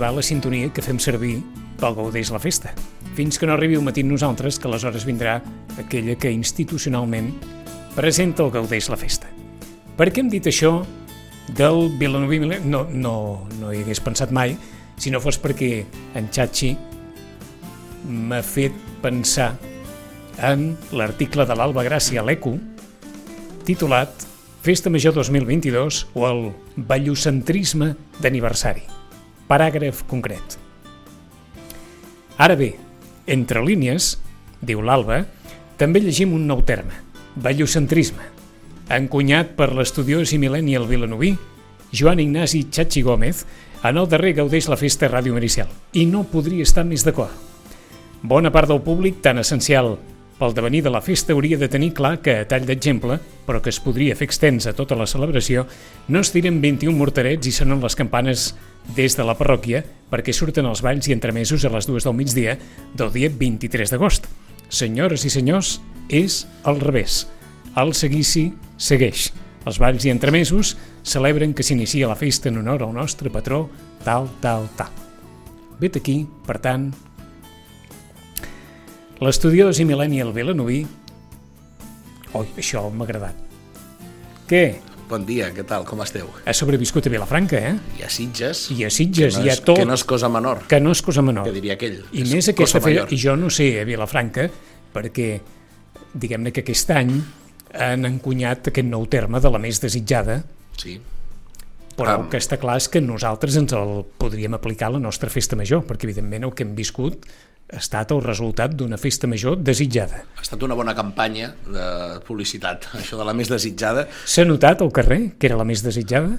va la sintonia que fem servir pel Gaudeix la Festa. Fins que no arribi un matí amb nosaltres, que aleshores vindrà aquella que institucionalment presenta el Gaudeix la Festa. Per què hem dit això del Vilanoví Miler? No, no, no hi hagués pensat mai, si no fos perquè en Chachi m'ha fet pensar en l'article de l'Alba Gràcia a l'ECO, titulat Festa Major 2022 o el ballocentrisme d'aniversari. Paràgraf concret. Ara bé, entre línies, diu l'Alba, també llegim un nou terme, ballocentrisme, encunyat per l'estudiós i millennial vilanoví Joan Ignasi Chachi Gómez en el darrer Gaudeix la Festa Ràdio Maricial. I no podria estar més d'acord. Bona part del públic, tan essencial pel devenir de la festa hauria de tenir clar que, a tall d'exemple, però que es podria fer extens a tota la celebració, no es tiren 21 morterets i sonen les campanes des de la parròquia perquè surten els balls i entremesos a les dues del migdia del dia 23 d'agost. Senyores i senyors, és al revés. El seguici segueix. Els balls i entremesos celebren que s'inicia la festa en honor al nostre patró, tal, tal, tal. Vet aquí, per tant, L'estudiós i millennial Vilanoví... Oi, això m'ha agradat. Què? Bon dia, què tal, com esteu? Ha sobreviscut a Vilafranca, eh? I a Sitges. I a Sitges, no i a tot. Que no és cosa menor, Que no és cosa menor. que diria aquell. I és més aquesta major. i jo no sé a Vilafranca, perquè diguem-ne que aquest any han encunyat aquest nou terme de la més desitjada, Sí. però Am. el que està clar és que nosaltres ens el podríem aplicar a la nostra festa major, perquè evidentment el que hem viscut ha estat el resultat d'una festa major desitjada. Ha estat una bona campanya de publicitat, això de la més desitjada. S'ha notat al carrer que era la més desitjada?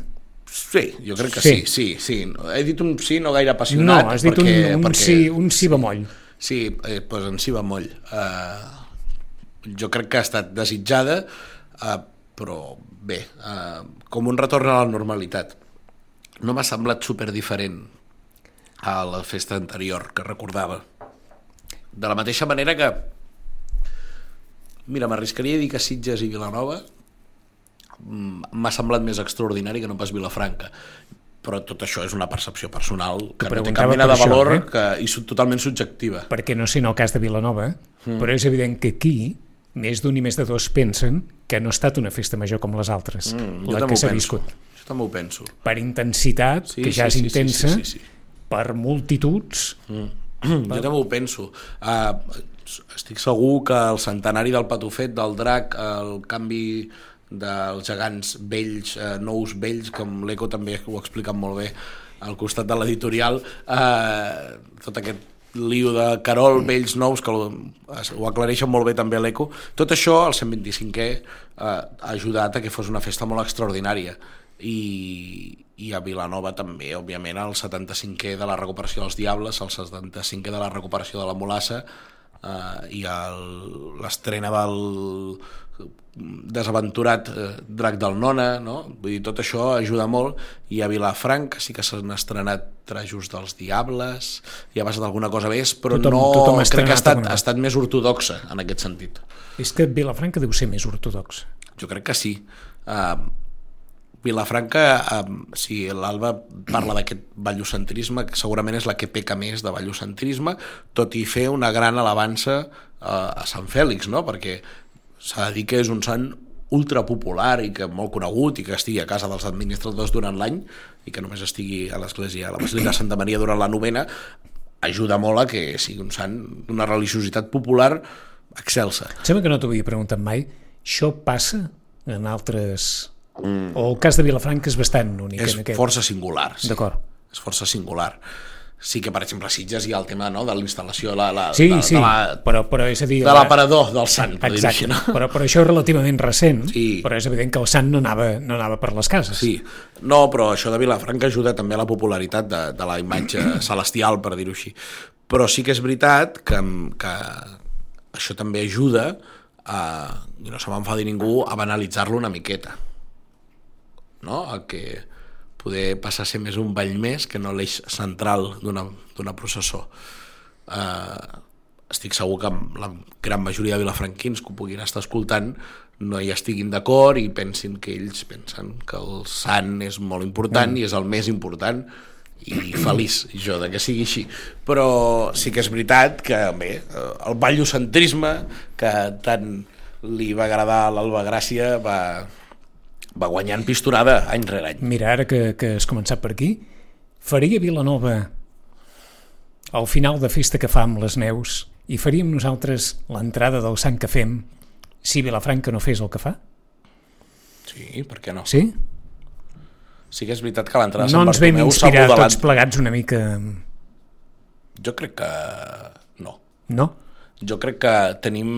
Sí, jo crec que Sí. sí, sí, sí. He dit un sí no gaire No, apassionat. has dit perquè, un, un, perquè, sí, un sí bemoll. Sí, eh, doncs en sí va molt. Uh, jo crec que ha estat desitjada, uh, però bé, uh, com un retorn a la normalitat. No m'ha semblat super diferent a la festa anterior que recordava. De la mateixa manera que Mira, m'arriscaria a dir que Sitges i Vilanova mm, m'ha semblat més extraordinari que no pas Vilafranca però tot això és una percepció personal que no té cap mena de això, valor eh? que, i totalment subjectiva. perquè no sé en el cas de Vilanova, mm. però és evident que aquí més d'un i més de dos pensen que no ha estat una festa major com les altres, Mm, la que s'ha viscut. Jo també ho penso. Per intensitat, Sí, que ja sí, és sí, sí, intensa, sí, sí, sí. per multituds, Jo també ho penso. Uh, estic segur que el centenari del Patufet, del drac, el canvi dels gegants vells, uh, nous vells, com l'Eco també ho ha explicat molt bé al costat de l'editorial, uh, tot aquest lío de Carol, vells nous, que ho, aclareixen molt bé també l'Eco. Tot això, el 125è, eh, ha ajudat a que fos una festa molt extraordinària. I, i a Vilanova també, òbviament, el 75è de la recuperació dels Diables, el 75è de la recuperació de la Molassa eh, i l'estrena del desaventurat eh, Drac del Nona, no? Vull dir, tot això ajuda molt i a Vilafranca sí que s'han estrenat trajos dels Diables i ha passat alguna cosa més, però Tothom- no tothom crec que ha estat, ha estat més ortodoxa en aquest sentit. és que Vilafranca deu ser més ortodox. Jo crec que sí. Uh, Vilafranca, uh, si l'Alba parla d'aquest ballocentrisme, que segurament és la que peca més de ballocentrisme, tot i fer una gran alabança uh, a Sant Fèlix, no? perquè s'ha de dir que és un sant ultra popular i que molt conegut i que estigui a casa dels administradors durant l'any i que només estigui a l'església, a la Basílica de Santa Maria durant la novena, ajuda molt a que sigui un sant d'una religiositat popular excelsa. Em sembla que no t'ho havia preguntat mai. Això passa en altres... Mm. O el cas de Vilafranca és bastant únic és en aquest. força singular. Sí. D'acord. És força singular. Sí que, per exemple, a Sitges hi ha el tema no, de la instal·lació la, la, Sí, de, sí, de la, però, però és a dir... de l'aparador del sant, Exacte, no? però, però això és relativament recent, Sí. però és evident que el sant no anava, no anava per les cases. Sí, no, però això de Vilafranca ajuda també a la popularitat de, de la imatge celestial, per dir-ho així. Però sí que és veritat que, que això també ajuda a, i no se m'enfadi ningú, a banalitzar-lo una miqueta. No? A que poder passar a ser més un ball més que no l'eix central d'una processó. Uh, estic segur que la gran majoria de vilafranquins que ho puguin estar escoltant no hi estiguin d'acord i pensin que ells pensen que el sant és molt important mm. i és el més important i feliç jo de que sigui així però sí que és veritat que bé, eh, el ballocentrisme que tant li va agradar a l'Alba Gràcia va, va guanyant pistorada any rere any Mira, ara que, que has començat per aquí, faria Vilanova al final de festa que fa amb les neus i faríem nosaltres l'entrada del sant que fem si Vilafranca no fes el que fa? sí, per què no? Sí? sí que és veritat que l'entrada de No Sant ens vam inspirar tots plegats una mica... jo crec que no No? jo crec que tenim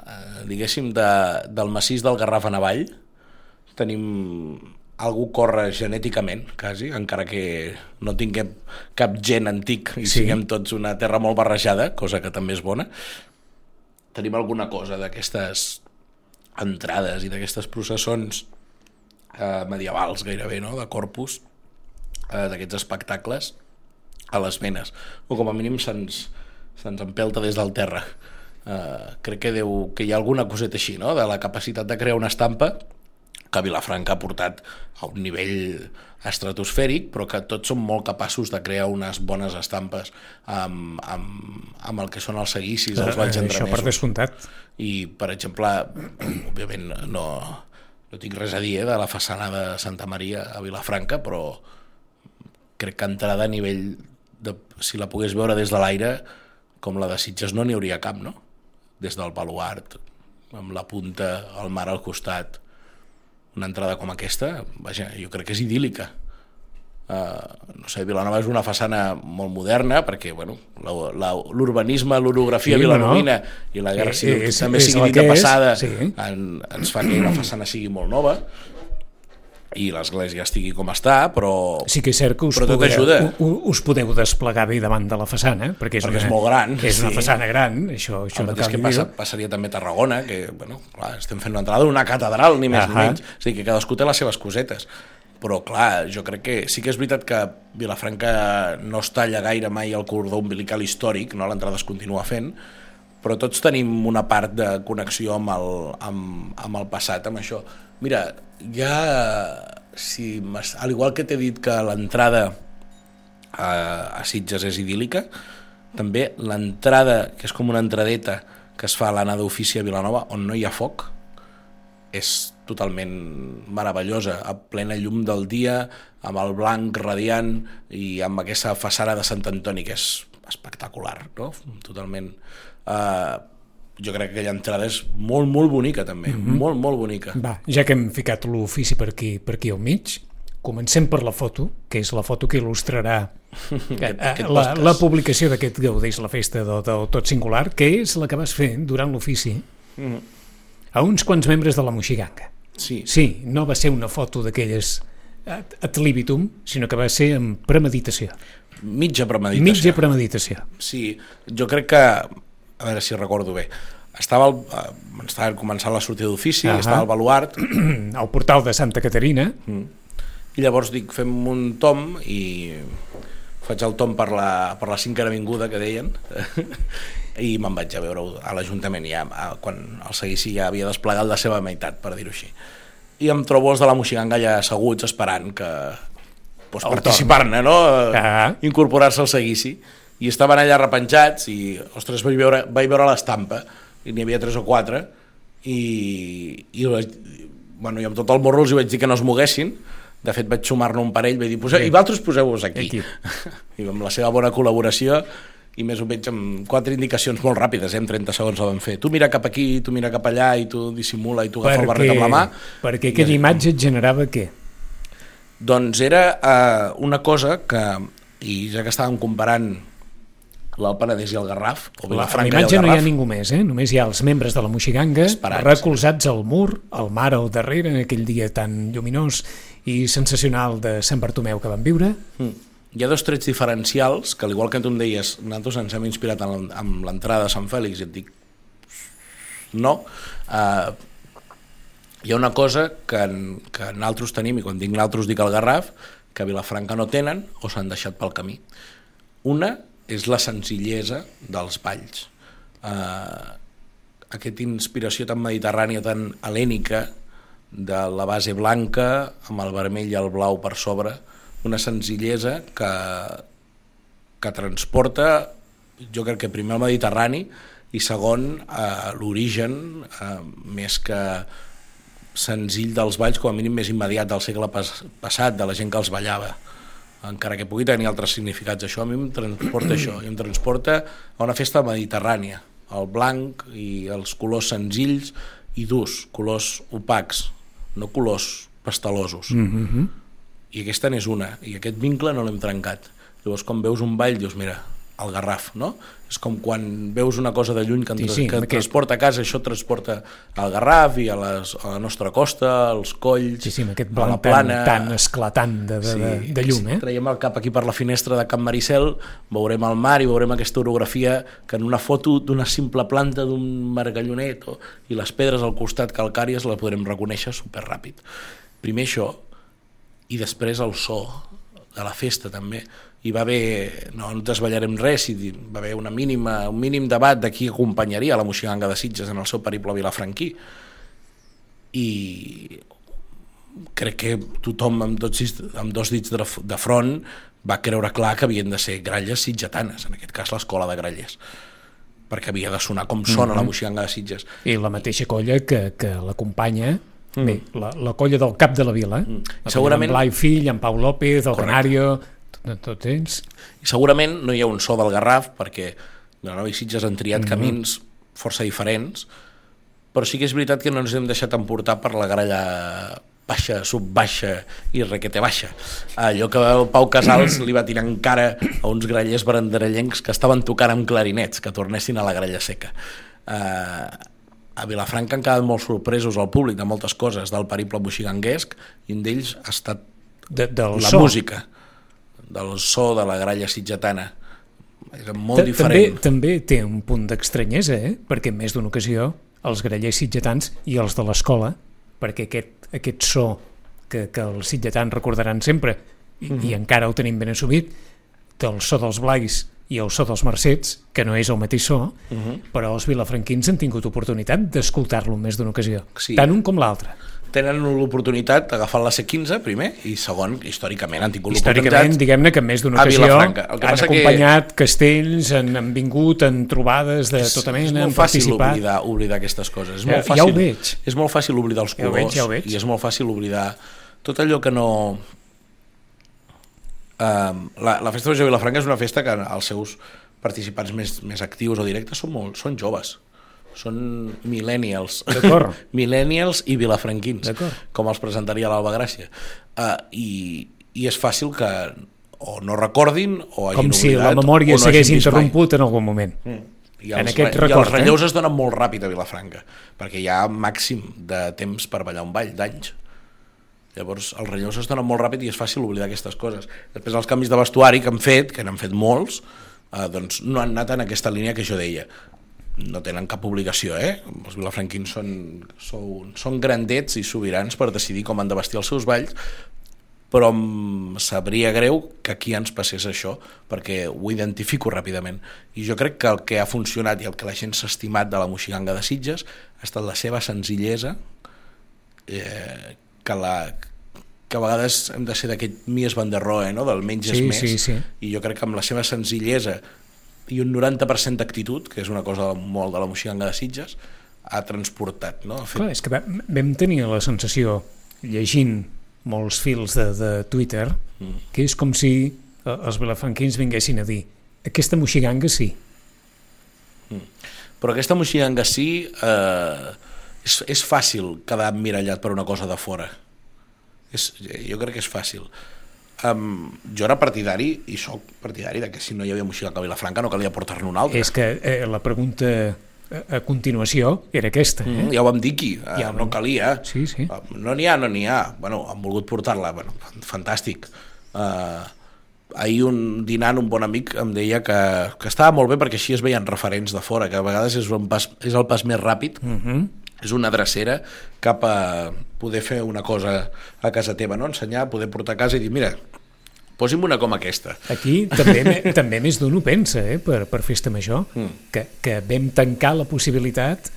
eh, diguéssim de, del massís del Garraf a Navall tenim algú corre genèticament, quasi, encara que no tinguem cap gen antic i Sí. siguem tots una terra molt barrejada, cosa que també és bona, tenim alguna cosa d'aquestes entrades i d'aquestes processons eh, medievals gairebé, no?, de corpus, eh, d'aquests espectacles a les venes, o com a mínim se'ns se'ns empelta des del terra. Uh, crec que, deu, que hi ha alguna coseta així, no?, de la capacitat de crear una estampa que Vilafranca ha portat a un nivell estratosfèric, però que tots són molt capaços de crear unes bones estampes amb, amb, amb el que són els seguicis, els balls Eh, Això per entremesos. descomptat. I, per exemple, òbviament no, no tinc res a dir eh, de la façana de Santa Maria a Vilafranca, però crec que entrada a nivell de, si la pogués veure des de l'aire com la de Sitges no n'hi hauria cap, no? Des del baluart, amb la punta, el mar al costat, una entrada com aquesta, vaja, jo crec que és idíl·lica. Uh, no sé, Vilanova és una façana molt moderna perquè bueno, l'urbanisme, l'orografia Sí, sí, no, vilanovina i la guerra Eh, civil és- també és sigui dita és, passada sí. en, ens fa que la façana sigui molt nova i l'església estigui com està, però Sí que és cert que us, podeu, ajuda. us podeu desplegar bé davant de la façana, perquè és, Perquè una, és molt gran, És una sí. façana gran, això, això el no cal que ni passa, passaria també a Tarragona, que bueno, clar, estem fent una entrada d'una catedral, ni més ni Ahà. menys. O sigui que cadascú té les seves cosetes. Però, clar, jo crec que sí que és veritat que Vilafranca no es talla gaire mai el cordó umbilical històric, no? l'entrada es continua fent, però tots tenim una part de connexió amb el, amb, amb el passat, amb això. Mira, ja, si, al igual que t'he dit que l'entrada a, a Sitges és idíl·lica, també l'entrada, que és com una entradeta que es fa a l'Anna d'Ofici a Vilanova, on no hi ha foc, és totalment meravellosa, a plena llum del dia, amb el blanc radiant i amb aquesta façana de Sant Antoni, que és espectacular, no? Totalment... Uh, jo crec que aquella entrada és molt, molt bonica, també. Mm -hmm. Molt, molt bonica. Va, ja que hem ficat l'ofici per aquí, per aquí al mig, comencem per la foto, que és la foto que il·lustrarà Aquest- eh, aquest la, la publicació d'aquest Gaudeix la festa del, del Tot Singular, que és la que vas fer durant l'ofici Mm. a uns quants membres de la Moixiganga. Sí, Sí, no va ser una foto d'aquelles ad libitum, sinó que va ser amb premeditació. mitja premeditació. Mitja premeditació. Sí, jo crec que, a veure si recordo bé, estava, al, eh, estava començant la sortida d'ofici, Ahà. estava al baluart, Al portal de Santa Caterina, i llavors dic, fem un tom i faig el tom per la, per la cinquena avinguda que deien i me'n vaig a veure a l'Ajuntament ja, a, quan el seguici ja havia desplegat la seva meitat, per dir-ho així. I em trobo els de la Moixiganga ja asseguts esperant que El participar-ne, no? Ah. Incorporar-se al seguici. I estaven allà repenjats i, ostres, vaig veure, vaig veure l'estampa i n'hi havia tres o quatre i, i, vaig, bueno, i amb tot el morro els vaig dir que no es moguessin de fet vaig sumar-ne un parell vaig dir, Poseu, i vosaltres poseu-vos aquí Aquí. i amb la seva bona col·laboració i més o menys amb quatre indicacions molt ràpides, eh? en 30 segons la vam fer tu mira cap aquí, tu mira cap allà i tu dissimula i tu agafa el barret amb la mà perquè aquella imatge et generava què? doncs era eh, una cosa que i ja que estàvem comparant l'Alt Penedès i el Garraf o La, a l'imatge no hi ha ningú més, eh? només hi ha els membres de la Moixiganga Esperats. recolzats al mur, el mar al darrere en aquell dia tan lluminós i sensacional de Sant Bartomeu que vam viure Mm. Hi ha dos trets diferencials que, al igual que tu em deies, nosaltres ens hem inspirat en, amb l'entrada de Sant Fèlix i et dic no. Uh, hi ha una cosa que, en, que nosaltres tenim, i quan dic nosaltres dic el Garraf, que a Vilafranca no tenen o s'han deixat pel camí. Una és la senzillesa dels balls. Uh, aquesta inspiració tan mediterrània, tan helènica, de la base blanca amb el vermell i el blau per sobre una senzillesa que, que transporta, jo crec que primer al Mediterrani i segon a l'origen eh, més que senzill dels balls, com a mínim més immediat del segle pas passat, de la gent que els ballava encara que pugui tenir altres significats. Això a mi em transporta això, i em transporta a una festa mediterrània, el blanc i els colors senzills i durs, colors opacs, no colors pastelosos. Mm -hmm. I aquesta n'és una, i aquest vincle no l'hem trencat. Llavors, quan veus un ball, dius, mira, el Garraf, no? És com quan veus una cosa de lluny que, sí, sí, que et transporta a casa, això transporta al Garraf i a, les, a la nostra costa, als colls, sí, sí, aquest blanc. Tan, tan esclatant de, de, sí, de, de llum, eh? Si traiem el cap aquí per la finestra de Camp Maricel, veurem el mar i veurem aquesta orografia que en una foto d'una simple planta d'un margallonet o, i les pedres al costat calcàries la podrem reconèixer superràpid. Primer això, i després el so de la festa també hi va haver, no desballarem res, hi va haver una mínima, un mínim debat de qui acompanyaria la Moixiganga de Sitges en el seu periple vilafranquí. I crec que tothom amb dos, amb dos dits de, de front va creure clar que havien de ser gralles sitgetanes, en aquest cas l'escola de gralles perquè havia de sonar com sona mm -hmm. la Moixiganga de Sitges. I la mateixa colla que, que l'acompanya Mm. Bé, la, la colla del cap de la vila. Mm. Segurament... En Blai Fill, en Pau López, el Canario, de tots ells. I segurament no hi ha un so del Garraf, perquè Vilanova i Sitges han triat mm -hmm. camins força diferents, però sí que és veritat que no ens hem deixat emportar per la gralla baixa, subbaixa i requete baixa. Allò que el Pau Casals li va tirar encara a uns grallers branderellencs que estaven tocant amb clarinets, que tornessin a la gralla seca. Uh, a Vilafranca han quedat molt sorpresos al públic de moltes coses del periple moxiganguesc i un d'ells ha estat de, del la so. música del so de la gralla sitgetana. És molt diferent. També, també té un punt d'estranyesa, eh? perquè en més d'una ocasió els grallers sitgetans i els de l'escola, perquè aquest, aquest so que, que els sitgetans recordaran sempre, i, mm -hmm. i encara ho tenim ben assumit, del so dels blais i el so dels mercets, que no és el mateix so, uh -huh. però els vilafranquins han tingut oportunitat d'escoltar-lo més d'una ocasió, sí. tant un com l'altre tenen l'oportunitat d'agafar la C15 primer i segon, històricament han tingut l'oportunitat històricament, diguem-ne que més d'una ocasió han acompanyat que... castells han, han vingut en trobades de tota mena, han participat. oblidar, oblidar aquestes coses. És molt fàcil, ja ho veig. és molt fàcil oblidar els colors ja veig, ja veig. i és molt fàcil oblidar tot allò que no uh, la, la festa de Vilafranca és una festa que els seus participants més, més actius o directes són, molt, són joves són millennials. millennials i vilafranquins, com els presentaria l'Alba Gràcia. Uh, i, I és fàcil que o no recordin o hagin com oblidat, si la memòria no s'hagués interromput mai. en algun moment. Mm. I els, en aquest record, I els relleus eh? es donen molt ràpid a Vilafranca, perquè hi ha màxim de temps per ballar un ball, d'anys. Llavors, els relleus es donen molt ràpid i és fàcil oblidar aquestes coses. Després, els canvis de vestuari que han fet, que n'han fet molts, eh, doncs no han anat en aquesta línia que jo deia no tenen cap obligació, eh? Els vilafranquins són, són, són grandets i sobirans per decidir com han de vestir els seus balls, però em sabria greu que aquí ens passés això, perquè ho identifico ràpidament. I jo crec que el que ha funcionat i el que la gent s'ha estimat de la Moixiganga de Sitges ha estat la seva senzillesa, eh, que, la, que a vegades hem de ser d'aquest mies van der Rohe, no? del menys sí, és més, sí, sí. i jo crec que amb la seva senzillesa i un 90% d'actitud, que és una cosa molt de la moixiganga de Sitges, ha transportat. No? Ha fet... Clar, és que vam tenir la sensació, llegint molts fils de, de Twitter, mm. que és com si eh, els vilafranquins vinguessin a dir aquesta moixiganga sí. Mm. Però aquesta moixiganga sí eh, és, és fàcil quedar mirallat per una cosa de fora. És, jo crec que és fàcil um, jo era partidari i sóc partidari de que si no hi havia moixiganga a Vilafranca no calia portar-ne una altra. És que eh, la pregunta eh, a continuació era aquesta. Eh? Mm, ja ho vam dir aquí, eh, ja, no calia. Sí, sí. No n'hi ha, no n'hi ha. Bueno, han volgut portar-la, bueno, fantàstic. Uh, ahir un dinant un bon amic em deia que, que estava molt bé perquè així es veien referents de fora, que a vegades és, un pas, és el pas més ràpid mhm. -huh és una drecera cap a poder fer una cosa a casa teva, no? ensenyar, poder portar a casa i dir, mira, posi'm una com aquesta. Aquí també, també més d'un ho pensa, eh, per, per Festa Major, mm. que, que vam tancar la possibilitat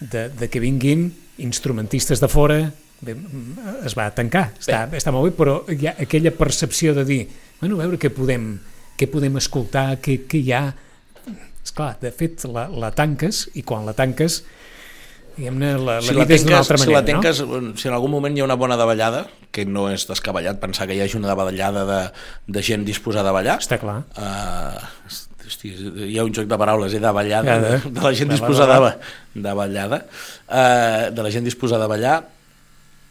de, de que vinguin instrumentistes de fora, bé, es va tancar, està, bé. està molt bé, però hi ha aquella percepció de dir, bueno, a veure què podem, què podem escoltar, què, què hi ha... Esclar, de fet, la, la tanques, i quan la tanques, diguem-ne, la, si la vida és d'una altra si manera, la tanques, no? Si en algun moment hi ha una bona davallada, que no és descabellat pensar que hi hagi una davallada de, de gent disposada a ballar, Està clar. Uh, hosti, hi ha un joc de paraules, eh, Ja, de- de, de la gent disposada a, ballar. ba- de uh, la gent disposada a ballar,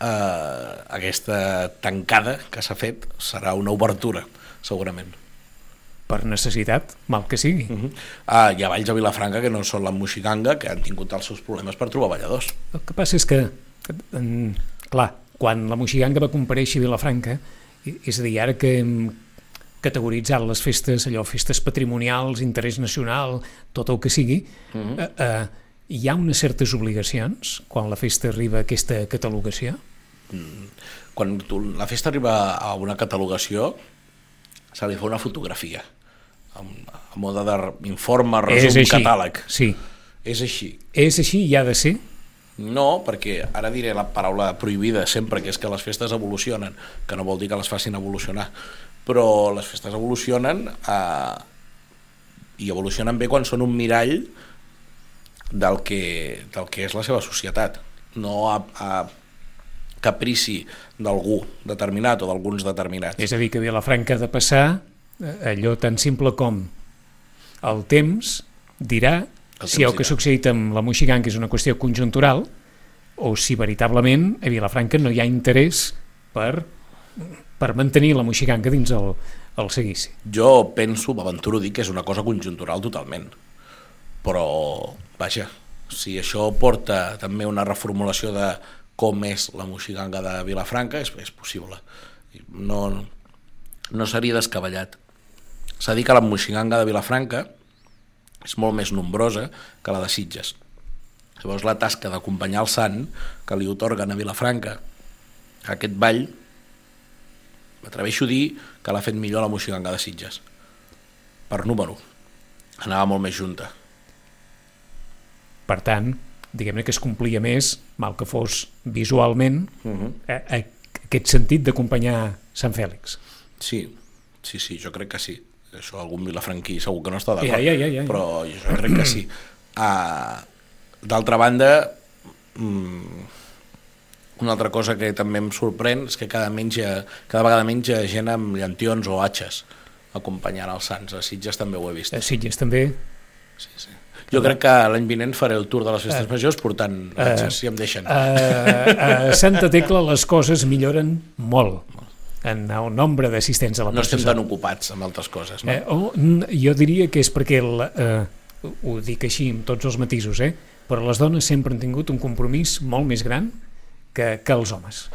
uh, aquesta tancada que s'ha fet serà una obertura, segurament. Per necessitat, mal que sigui. Uh -huh. uh, hi ha balls a Vilafranca que no són la Moixiganga, que han tingut els seus problemes per trobar balladors. El que passa és que, mm, clar, quan la Moixiganga va compareixer a Vilafranca, és a dir, ara que hem categoritzat les festes, allò, festes patrimonials, interès nacional, tot el que sigui, uh -huh. eh, eh, hi ha unes certes obligacions quan la festa arriba a aquesta catalogació? Quan tu, la festa arriba a una catalogació, se li fa una fotografia, a mode d'informe, resum, catàleg. Sí, És així. és així i ha de ser. No, perquè ara diré la paraula prohibida sempre, que és que les festes evolucionen, que no vol dir que les facin evolucionar, però les festes evolucionen eh, i evolucionen bé quan són un mirall del que, del que és la seva societat, no a, a caprici d'algú determinat o d'alguns determinats. És a dir, que Vilafranca ha de passar allò tan simple com el temps dirà El si el temps que ha succeït amb la Moixiganga és una qüestió conjuntural o si veritablement a Vilafranca no hi ha interès per, per mantenir la Moixiganga dins el, el seguici. Jo penso, m'aventuro dir que és una cosa conjuntural totalment. Però, vaja, si això porta també una reformulació de com és la moixiganga de Vilafranca, és, és possible. No, no seria descabellat. S'ha dit que la moixiganga de Vilafranca és molt més nombrosa que la de Sitges. Llavors la tasca d'acompanyar el sant que li otorguen a Vilafranca a aquest ball m'atreveixo a dir que l'ha fet millor la moixiganga de Sitges per número anava molt més junta Per tant, diguem-ne que es complia més, mal que fos visualment, uh -huh. a, a, aquest sentit d'acompanyar Sant Fèlix. sí, sí, sí, jo crec que sí això algun vilafranquí segur que no està d'acord Ja, ja, ja, ja, ja. però jo crec que sí. Uh, d'altra banda mm, una altra cosa que també em sorprèn és que cada, ha- cada vegada ha gent amb llantions o atxes acompanyant els sants, a Sitges també ho he vist. A Sitges també. Sí, sí. jo crec que l'any vinent faré el tour de les festes majors portant atxes, si em deixen. A, a Santa Tecla les coses milloren molt en el nombre d'assistents a la no estem processó. tan ocupats amb altres coses no? Eh, o, n- jo diria que és perquè, el, eh, ho dic així amb tots els matisos, eh, però les dones sempre han tingut un compromís molt més gran que, que els homes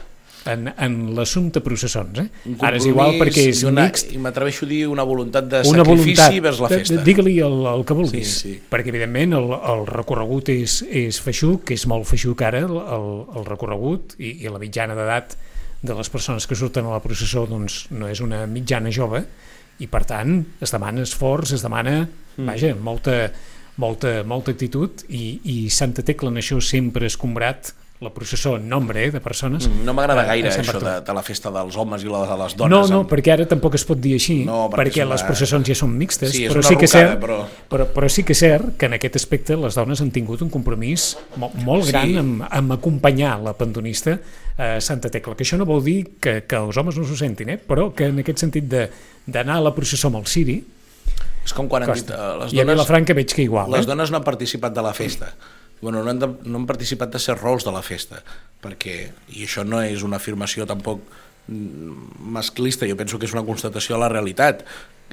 en, en l'assumpte processons. Eh? Ara és igual perquè és una, mixt, i m'atreveixo a dir una voluntat de una sacrifici voluntat, vers la festa digue-li el, el que vulguis, Sí, sí. perquè evidentment el, el recorregut és, és feixuc, que és molt feixuc ara el, el, el recorregut i, i la mitjana d'edat de les persones que surten a la processó doncs, no és una mitjana jove i per tant es demana esforç, es demana mm. vaja, molta, molta, molta actitud i, i Santa Tecla en això sempre escombrat la processó en nombre eh, de persones. Mm, no m'agrada eh, gaire Sant això de, de la festa dels homes i la de les No, dones no, amb- perquè ara tampoc es pot dir així, No, perquè perquè, una- les processons ja són mixtes, Sí, però sí que rocada, cert, però- però, però sí que és cert que en aquest aspecte les dones han tingut un compromís molt, molt Sí. gran amb, amb acompanyar la pandonista a Santa Tecla, que això no vol dir que, que els homes no s'ho sentin, eh? però que en aquest sentit d'anar a la processó amb el Siri, és com quan han dit, costa. eh, les I a dones, Vilafranca veig que igual. les Eh? dones no han participat de la festa bueno, no, han de, no han participat de ser rols de la festa perquè, i això no és una afirmació tampoc mm, masclista, jo penso que és una constatació de la realitat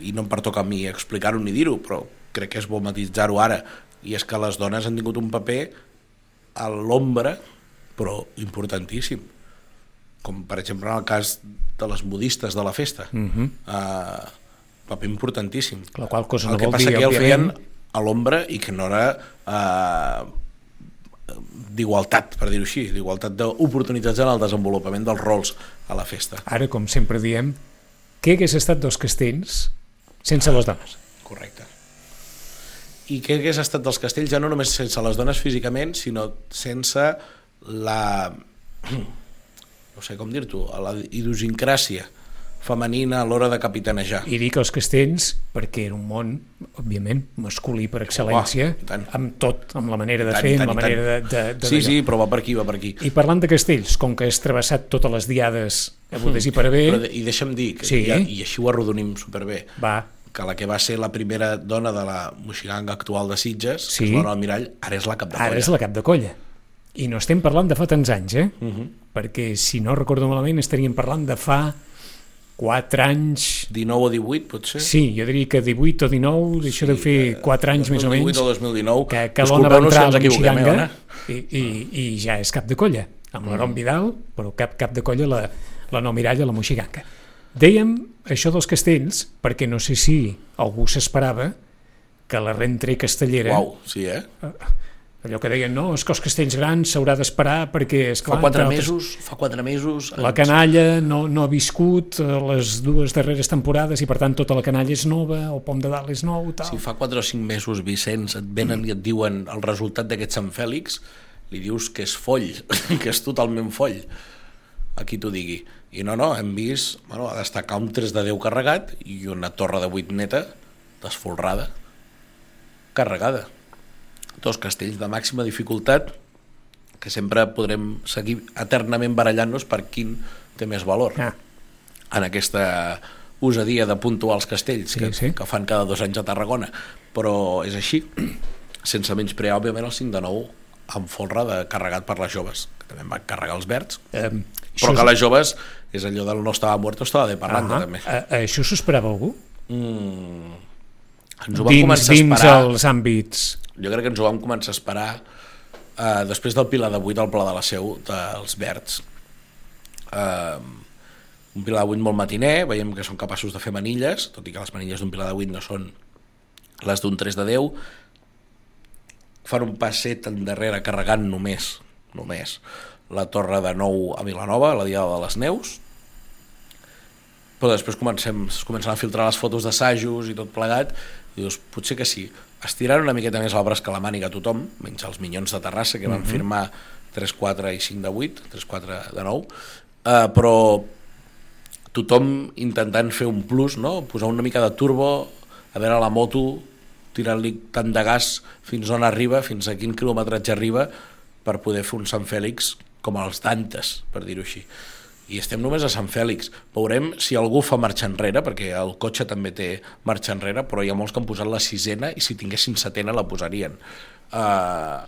i no em pertoca a mi explicar-ho ni dir-ho, però crec que és bo matitzar-ho ara, i és que les dones han tingut un paper a l'ombra, però importantíssim, com per exemple en el cas de les modistes de la festa. Mm -hmm. uh, paper importantíssim. La qual cosa El no que vol passa dir, que ja el feien òbviament, a l'ombra i que no era uh, d'igualtat, per dir-ho així, d'igualtat d'oportunitats en el desenvolupament dels rols a la festa. ara, com sempre diem, què hagués estat dos castells sense les dones? Correcte. I què hagués estat dels castells ja no només sense les dones físicament, sinó sense la no sé com dir-t'ho, la idiosincràsia femenina a l'hora de capitanejar. I dic els castells perquè era un món, òbviament, masculí per excel·lència, Oh, amb tot, amb la manera de tant, fer, tant, amb la manera de... tant. de, de Sí, sí, però va per aquí, va per aquí. I parlant de castells, com que has travessat totes les diades agudes i per haver, Però, I deixa'm dir, que Sí. ja, i així ho arrodonim superbé, va, que la que va ser la primera dona de la moixiganga actual de Sitges, Sí. que és l'Ona Almirall, ara és la cap de ara colla. és la cap de colla. I no estem parlant de fa tants anys, eh? Uh -huh. Perquè, si no recordo malament, estaríem parlant de fa 4 anys... 19 o 18, potser? Sí, jo diria que 18 o 19, això deu fer 4 anys més o menys, 2018 o 2019. que, que l'Ona va entrar si a ens la equivoquem, eh, Moixiganga Ona? i, i, i ja és cap de colla, amb Mm. l'Aaron Vidal, però cap, cap de colla la, la no miralla, la Moixiganga. Dèiem això dels castells perquè no sé si algú s'esperava que la rentre castellera, Uau, sí, eh? Allò que deien, no, és que els castells grans s'haurà d'esperar perquè, és Fa quatre mesos, fa quatre mesos... la canalla no, no ha viscut eh, les dues darreres temporades i per tant tota la canalla és nova, el pom de dalt és nou, tal. Si fa 4 o 5 mesos, Vicenç, et venen i et diuen el resultat d'aquest Sant Fèlix, li dius que és foll, que és totalment foll, a qui t'ho digui. I no, no, hem vist bueno, a destacar un 3 de 10 carregat i una torre de 8 neta, desfolrada, carregada. Dos castells de màxima dificultat que sempre podrem seguir eternament barallant-nos per quin té més valor. Ah, en aquesta usadia de puntuar els castells Sí, que, sí. que fan cada dos anys a Tarragona. Però és així sense menysprear òbviament el 5 de 9 amb folre de carregat per les joves que també van carregar els verds. Eh, però que les joves és allò del no estava mort estava de parlant ah, també. A, a, això s'ho esperava algú? mm, ens ho Dins, començar a dins esperar. els àmbits jo crec que ens ho vam començar a esperar uh, després del Pilar de 8 al Pla de la Seu dels Verds. Uh, un Pilar de 8 molt matiner veiem que són capaços de fer manilles tot i que les manilles d'un Pilar de 8 no són les d'un 3 de 10 fan un passet endarrere carregant només només la torre de nou a Vilanova la Diada de les Neus. Però després comencem, es comencen a filtrar les fotos d'assajos i tot plegat i dius, potser que sí estirar una miqueta més el braç que la màniga a tothom menys els minyons de Terrassa que van firmar 3, 4 i 5 de 8 3, 4 de 9 uh, però tothom intentant fer un plus no? posar una mica de turbo a veure la moto tirar-li tant de gas fins on arriba fins a quin quilometratge arriba per poder fer un Sant Fèlix com els d'antes, per dir-ho així i estem només a Sant Fèlix. Veurem si algú fa marxa enrere, perquè el cotxe també té marxa enrere, però hi ha molts que han posat la sisena i si tinguessin setena la posarien. Uh,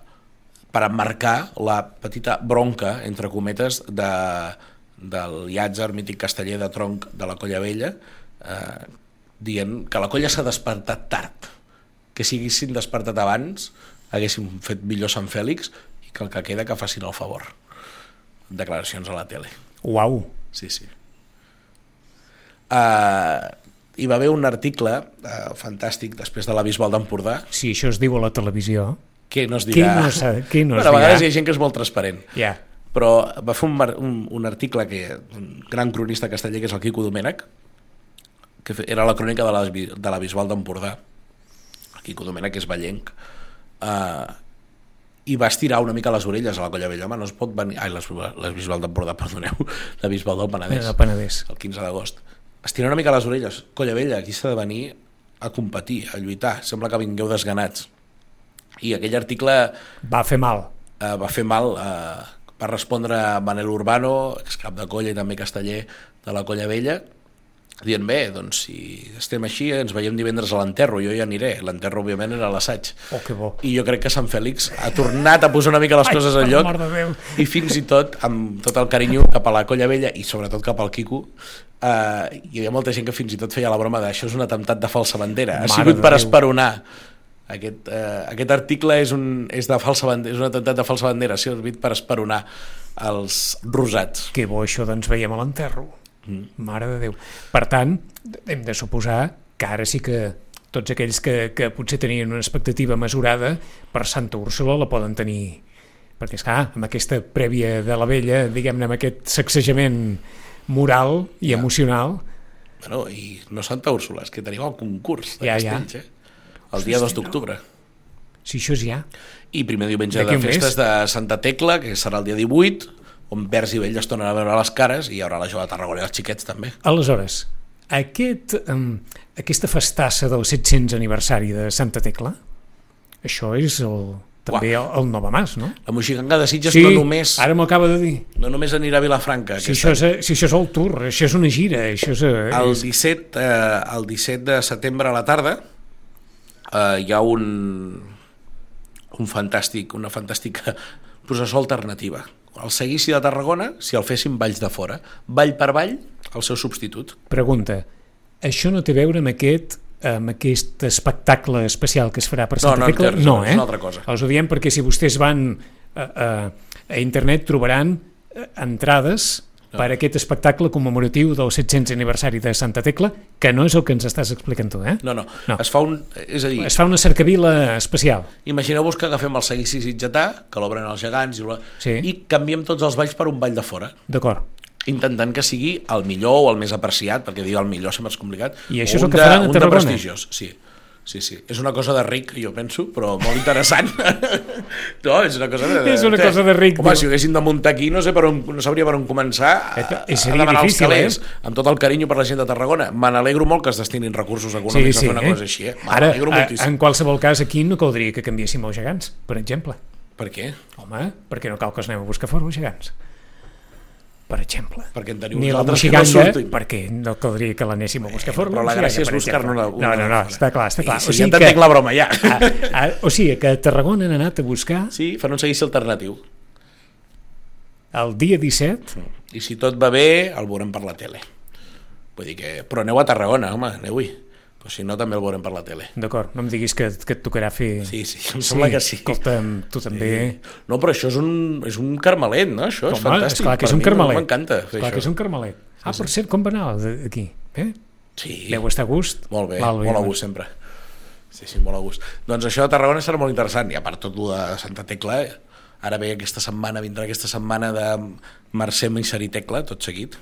per emmarcar la petita bronca, entre cometes, de, del Llàtzer, mític casteller de tronc de la Colla Vella, eh, dient que la colla s'ha despertat tard, que si haguessin despertat abans haguéssim fet millor Sant Fèlix i que el que queda que facin el favor. Declaracions a la tele. Uau, Sí, sí. Uh, hi va haver un article uh, fantàstic després de la Bisbal d'Empordà. Si això es diu a la televisió. Que no es Què dirà... no s'ha- què no es bueno, a vegades dirà? hi ha gent que és molt transparent. Ja, però va fer un, un, un article que un gran cronista casteller que és el Quico Domènech que era la crònica de la, de la Bisbal d'Empordà. El Quico Domènech és ballenc uh, i va estirar una mica les orelles a la Colla Vella home, no es pot venir... ai, les, les Bisbal d'Empordà, perdoneu la Bisbal del Penedès del Penedès el 15 d'agost. Estirar una mica les orelles. Colla vella, aquí s'ha de venir a competir, a lluitar. Sembla que vingueu desganats. I aquell article va fer mal eh, va fer mal. Eh, va respondre a Manel Urbano, excap de colla i també casteller de la Colla Vella, dient, bé, doncs si estem així ens veiem divendres a l'enterro, jo ja aniré. L'enterro, òbviament, era l'assaig. oh que bo I jo crec que Sant Fèlix ha tornat a posar una mica les Ai, coses al lloc i fins i tot amb tot el carinyo cap a la Colla Vella i sobretot cap al Quico eh, hi havia molta gent que fins i tot feia la broma de això és un atemptat de falsa bandera ha Mare sigut de per Déu. esperonar aquest, eh, aquest article és un, és, de falsa bandera, és un atemptat de falsa bandera ha servit per esperonar els rosats que bo això d'ens veiem a l'enterro mm. mare de Déu per tant, hem de suposar que ara sí que tots aquells que, que potser tenien una expectativa mesurada per Santa Úrsula la poden tenir perquè és clar, amb aquesta prèvia de la vella diguem-ne amb aquest sacsejament moral i Ja. emocional bueno, i no Santa Úrsula, és que tenim el concurs de Ja, ja. castells eh? el dia 2 d'octubre si això és ja i primer diumenge D'aquí de un mes. festes de Santa Tecla, que serà el dia 18, on Vers i Vell es tornen a veure les cares i hi haurà la jove de Tarragona i els xiquets també. Aleshores, aquest, um, aquesta festassa del 700 aniversari de Santa Tecla, això és el, també el, el Nova Mas, no? La Moixiganga de Sitges Sí, no només ara m'ho acaba de dir. no només anirà a Vilafranca Si això, és, si això és el tour, això és una gira, això és... eh, El és 17, eh, el 17 de setembre a la tarda eh, hi ha un, un fantàstic, una fantàstica processó alternativa. El seguici de Tarragona, si el féssim valls de fora, vall per vall, el seu substitut. Pregunta, això no té a veure amb aquest amb aquest espectacle especial que es farà per No, Santa no, en Tecla? no, és eh? una altra cosa. Els ho diem perquè si vostès van a, a, a internet trobaran eh, entrades per a aquest espectacle commemoratiu del 700 aniversari de Santa Tecla, que no és el que ens estàs explicant tu, eh? No, no, No. es fa un... És a dir, Es fa una cercavila especial. imagineu-vos que agafem el seguici sitgetà, que l'obren els gegants, i, Sí. i canviem tots els valls per un vall de fora. D'acord. intentant que sigui el millor o el més apreciat, perquè dir el millor sempre és complicat. I això és el que de- faran a un de Tarragona? prestigiós, sí. Sí, sí. És una cosa de ric, jo penso, però molt interessant. no, és una cosa de... És una cosa de ric, Home, diu. si ho haguessin de muntar aquí, no sé per on, no sabria per on començar a, Eh, a seria demanar els difícil, calés, eh? amb tot el carinyo per la gent de Tarragona. Me n'alegro molt que es destinin recursos econòmics a fer una cosa així, eh? Ara, a, moltíssim. en qualsevol cas, aquí no caldria que canviéssim els gegants, per exemple. Per què? Home, perquè no cal que els anem a buscar fora els gegants. Per exemple. Perquè en teniu Ni la que no moxiganga, surtin. perquè no caldria que l'anéssim a buscar fora. però la gràcia és buscar-ne una- una No, no, no, està clar, està clar. I si ja t'entenc la broma, ja. A, a, o sigui, que a Tarragona han anat a buscar Sí, fan un seguici alternatiu. el dia 17 I si tot va bé, el veurem per la tele. Vull dir que... Però aneu a Tarragona, home, aneu-hi. Però si no, també el veurem per la tele. D'acord, no em diguis que, que et tocarà fer... Sí, sí, em sembla que sí. Escolta'm, tu també... No, però això és un, és un carmelet, no? Això és Home, fantàstic. esclar que és un carmelet. M'encanta fer Clar això. que és un carmelet. Ah, per cert, com va anar d'aquí? Eh? Sí, Deu estar a gust? molt bé, Val, molt a gust sempre. Sí, sí, molt a gust. Doncs això de Tarragona serà molt interessant, i a part tot el de Santa Tecla, eh? ara ve aquesta setmana, vindrà aquesta setmana de Mercè Tecla, tot seguit.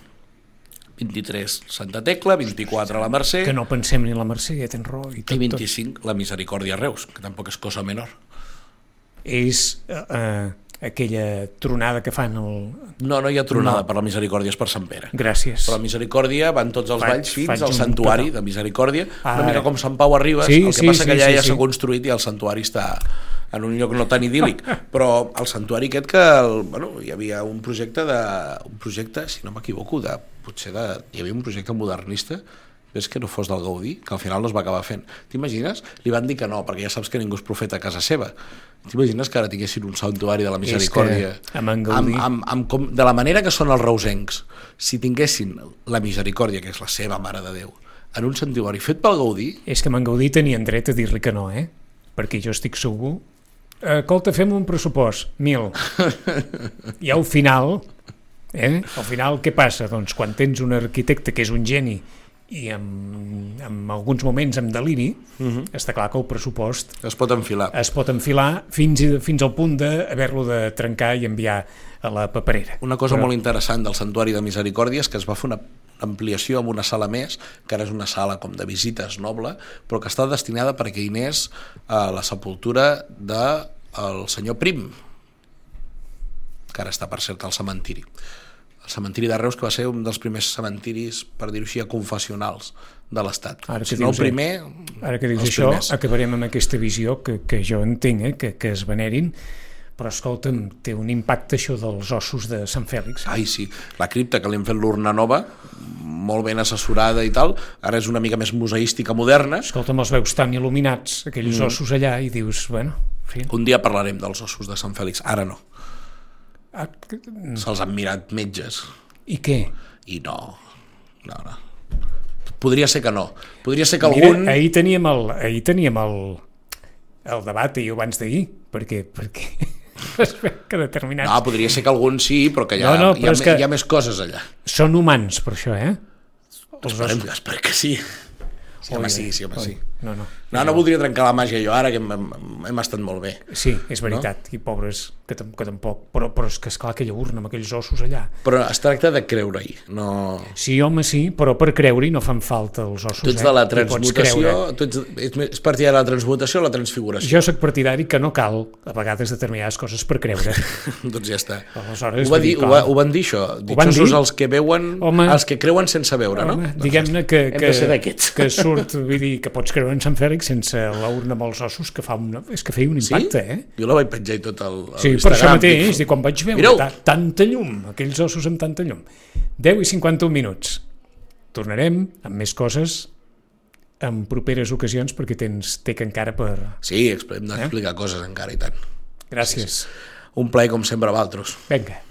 23 Santa Tecla, 24 la Mercè, Que no pensem ni la Mercè, ja tens raó. I, i tot, 25 la Misericòrdia Reus, que tampoc és cosa menor. Tot. És eh, eh, aquella tronada que fan el... No, no hi ha tronada No. per la Misericòrdia, és per Sant Pere. Gràcies. Per la Misericòrdia van tots els Faig- valls fins faig al un santuari de Misericòrdia, Ara. una mica com Sant Pau Arribes, Sí, el que sí, passa sí, que allà sí, ja sí. s'ha construït i el santuari està en un lloc no tan idíl·lic, però el santuari aquest que el, bueno, hi havia un projecte de un projecte, si no m'equivoco, de potser de, hi havia un projecte modernista ves que no fos del Gaudí, que al final no es va acabar fent. T'imagines? Li van dir que no, perquè ja saps que ningú és profeta a casa seva. T'imagines que ara tinguessin un santuari de la misericòrdia? És que amb en Gaudí- Amb, amb, amb com, de la manera que són els reusencs, si tinguessin la misericòrdia, que és la seva mare de Déu, en un santuari fet pel Gaudí, És que en Gaudí tenien dret a dir-li que no, eh? Perquè jo estic segur... Eh, Escolta, fem un pressupost, mil. I al final, eh? Al final què passa? Doncs quan tens un arquitecte que és un geni i en, en alguns moments amb deliri, uh Mhm. -huh. està clar que el pressupost es pot enfilar. es pot enfilar fins, i- fins al punt d'haver-lo de trencar i enviar a la paperera. Una cosa Però- molt interessant del Santuari de Misericòrdia és que es va fer una ampliació amb una sala més, que ara és una sala com de visites noble, però que està destinada perquè hi anés a la sepultura del el senyor Prim, que ara està, per cert, al cementiri. El cementiri de Reus, que va ser un dels primers cementiris, per dir-ho així, confessionals de l'Estat. Si no el eh? primer, Ara que dius això, primers. acabarem amb aquesta visió que, que jo entenc, eh, que, que es venerin, però escolta'm, té un impacte això dels ossos de Sant Fèlix. Ai, sí. La cripta, que li hem fet l'urna nova, molt ben assessorada i tal, ara és una mica més museística moderna. Escolta'm, els veus tan il·luminats, aquells mm. ossos allà, i dius, bueno, en fi... Un dia parlarem dels ossos de Sant Fèlix, ara no. Ah, que- Se'ls han mirat metges I què? i no, no, no. Podria ser que no. Podria ser que Mira, algun... ahir teníem el, ahir teníem el, el debat, i abans d'ahir, perquè, perquè que determinats... No, podria ser que algun sí, però que hi ha, No, no, hi, ha, me- que- hi ha més coses allà. Són humans, per això, eh? Els Esperem, esperem que sí. Sí, home, sí, sí, home, sí. No, no. No, no voldria trencar la màgia jo ara, que hem, hem, hem estat molt bé. Sí, és veritat, no? i pobres, que, que tampoc... Però, però és que, esclar, aquella urna amb aquells ossos allà... Però es tracta de creure-hi, no... Sí, home, sí, però per creure-hi no fan falta els ossos, Tu ets eh? de la transmutació, tu ets, ets, partidari de la transmutació o la transfiguració? Jo sóc partidari que no cal, a vegades, determinades coses per creure. doncs ja està. Aleshores, Ho, va dir, ho, va, ho van dir això, van ditxosos dir? els que veuen, Home. els que creuen sense veure, Home, no? diguem-ne que, que, que surt, vull dir, que pots creure en Sant Fèlix sense la urna amb els ossos, que fa una, és que feia un impacte, eh? Jo la vaig penjar i tot el, el Sí, per això mateix, i quan vaig veure ta tanta llum, aquells ossos amb tanta llum. 10 i 51 minuts. Tornarem amb més coses en properes ocasions perquè tens té que encara per... Sí, hem Eh? d'explicar coses encara i tant. Gràcies. Un plaer com sempre, Valtros. Vinga.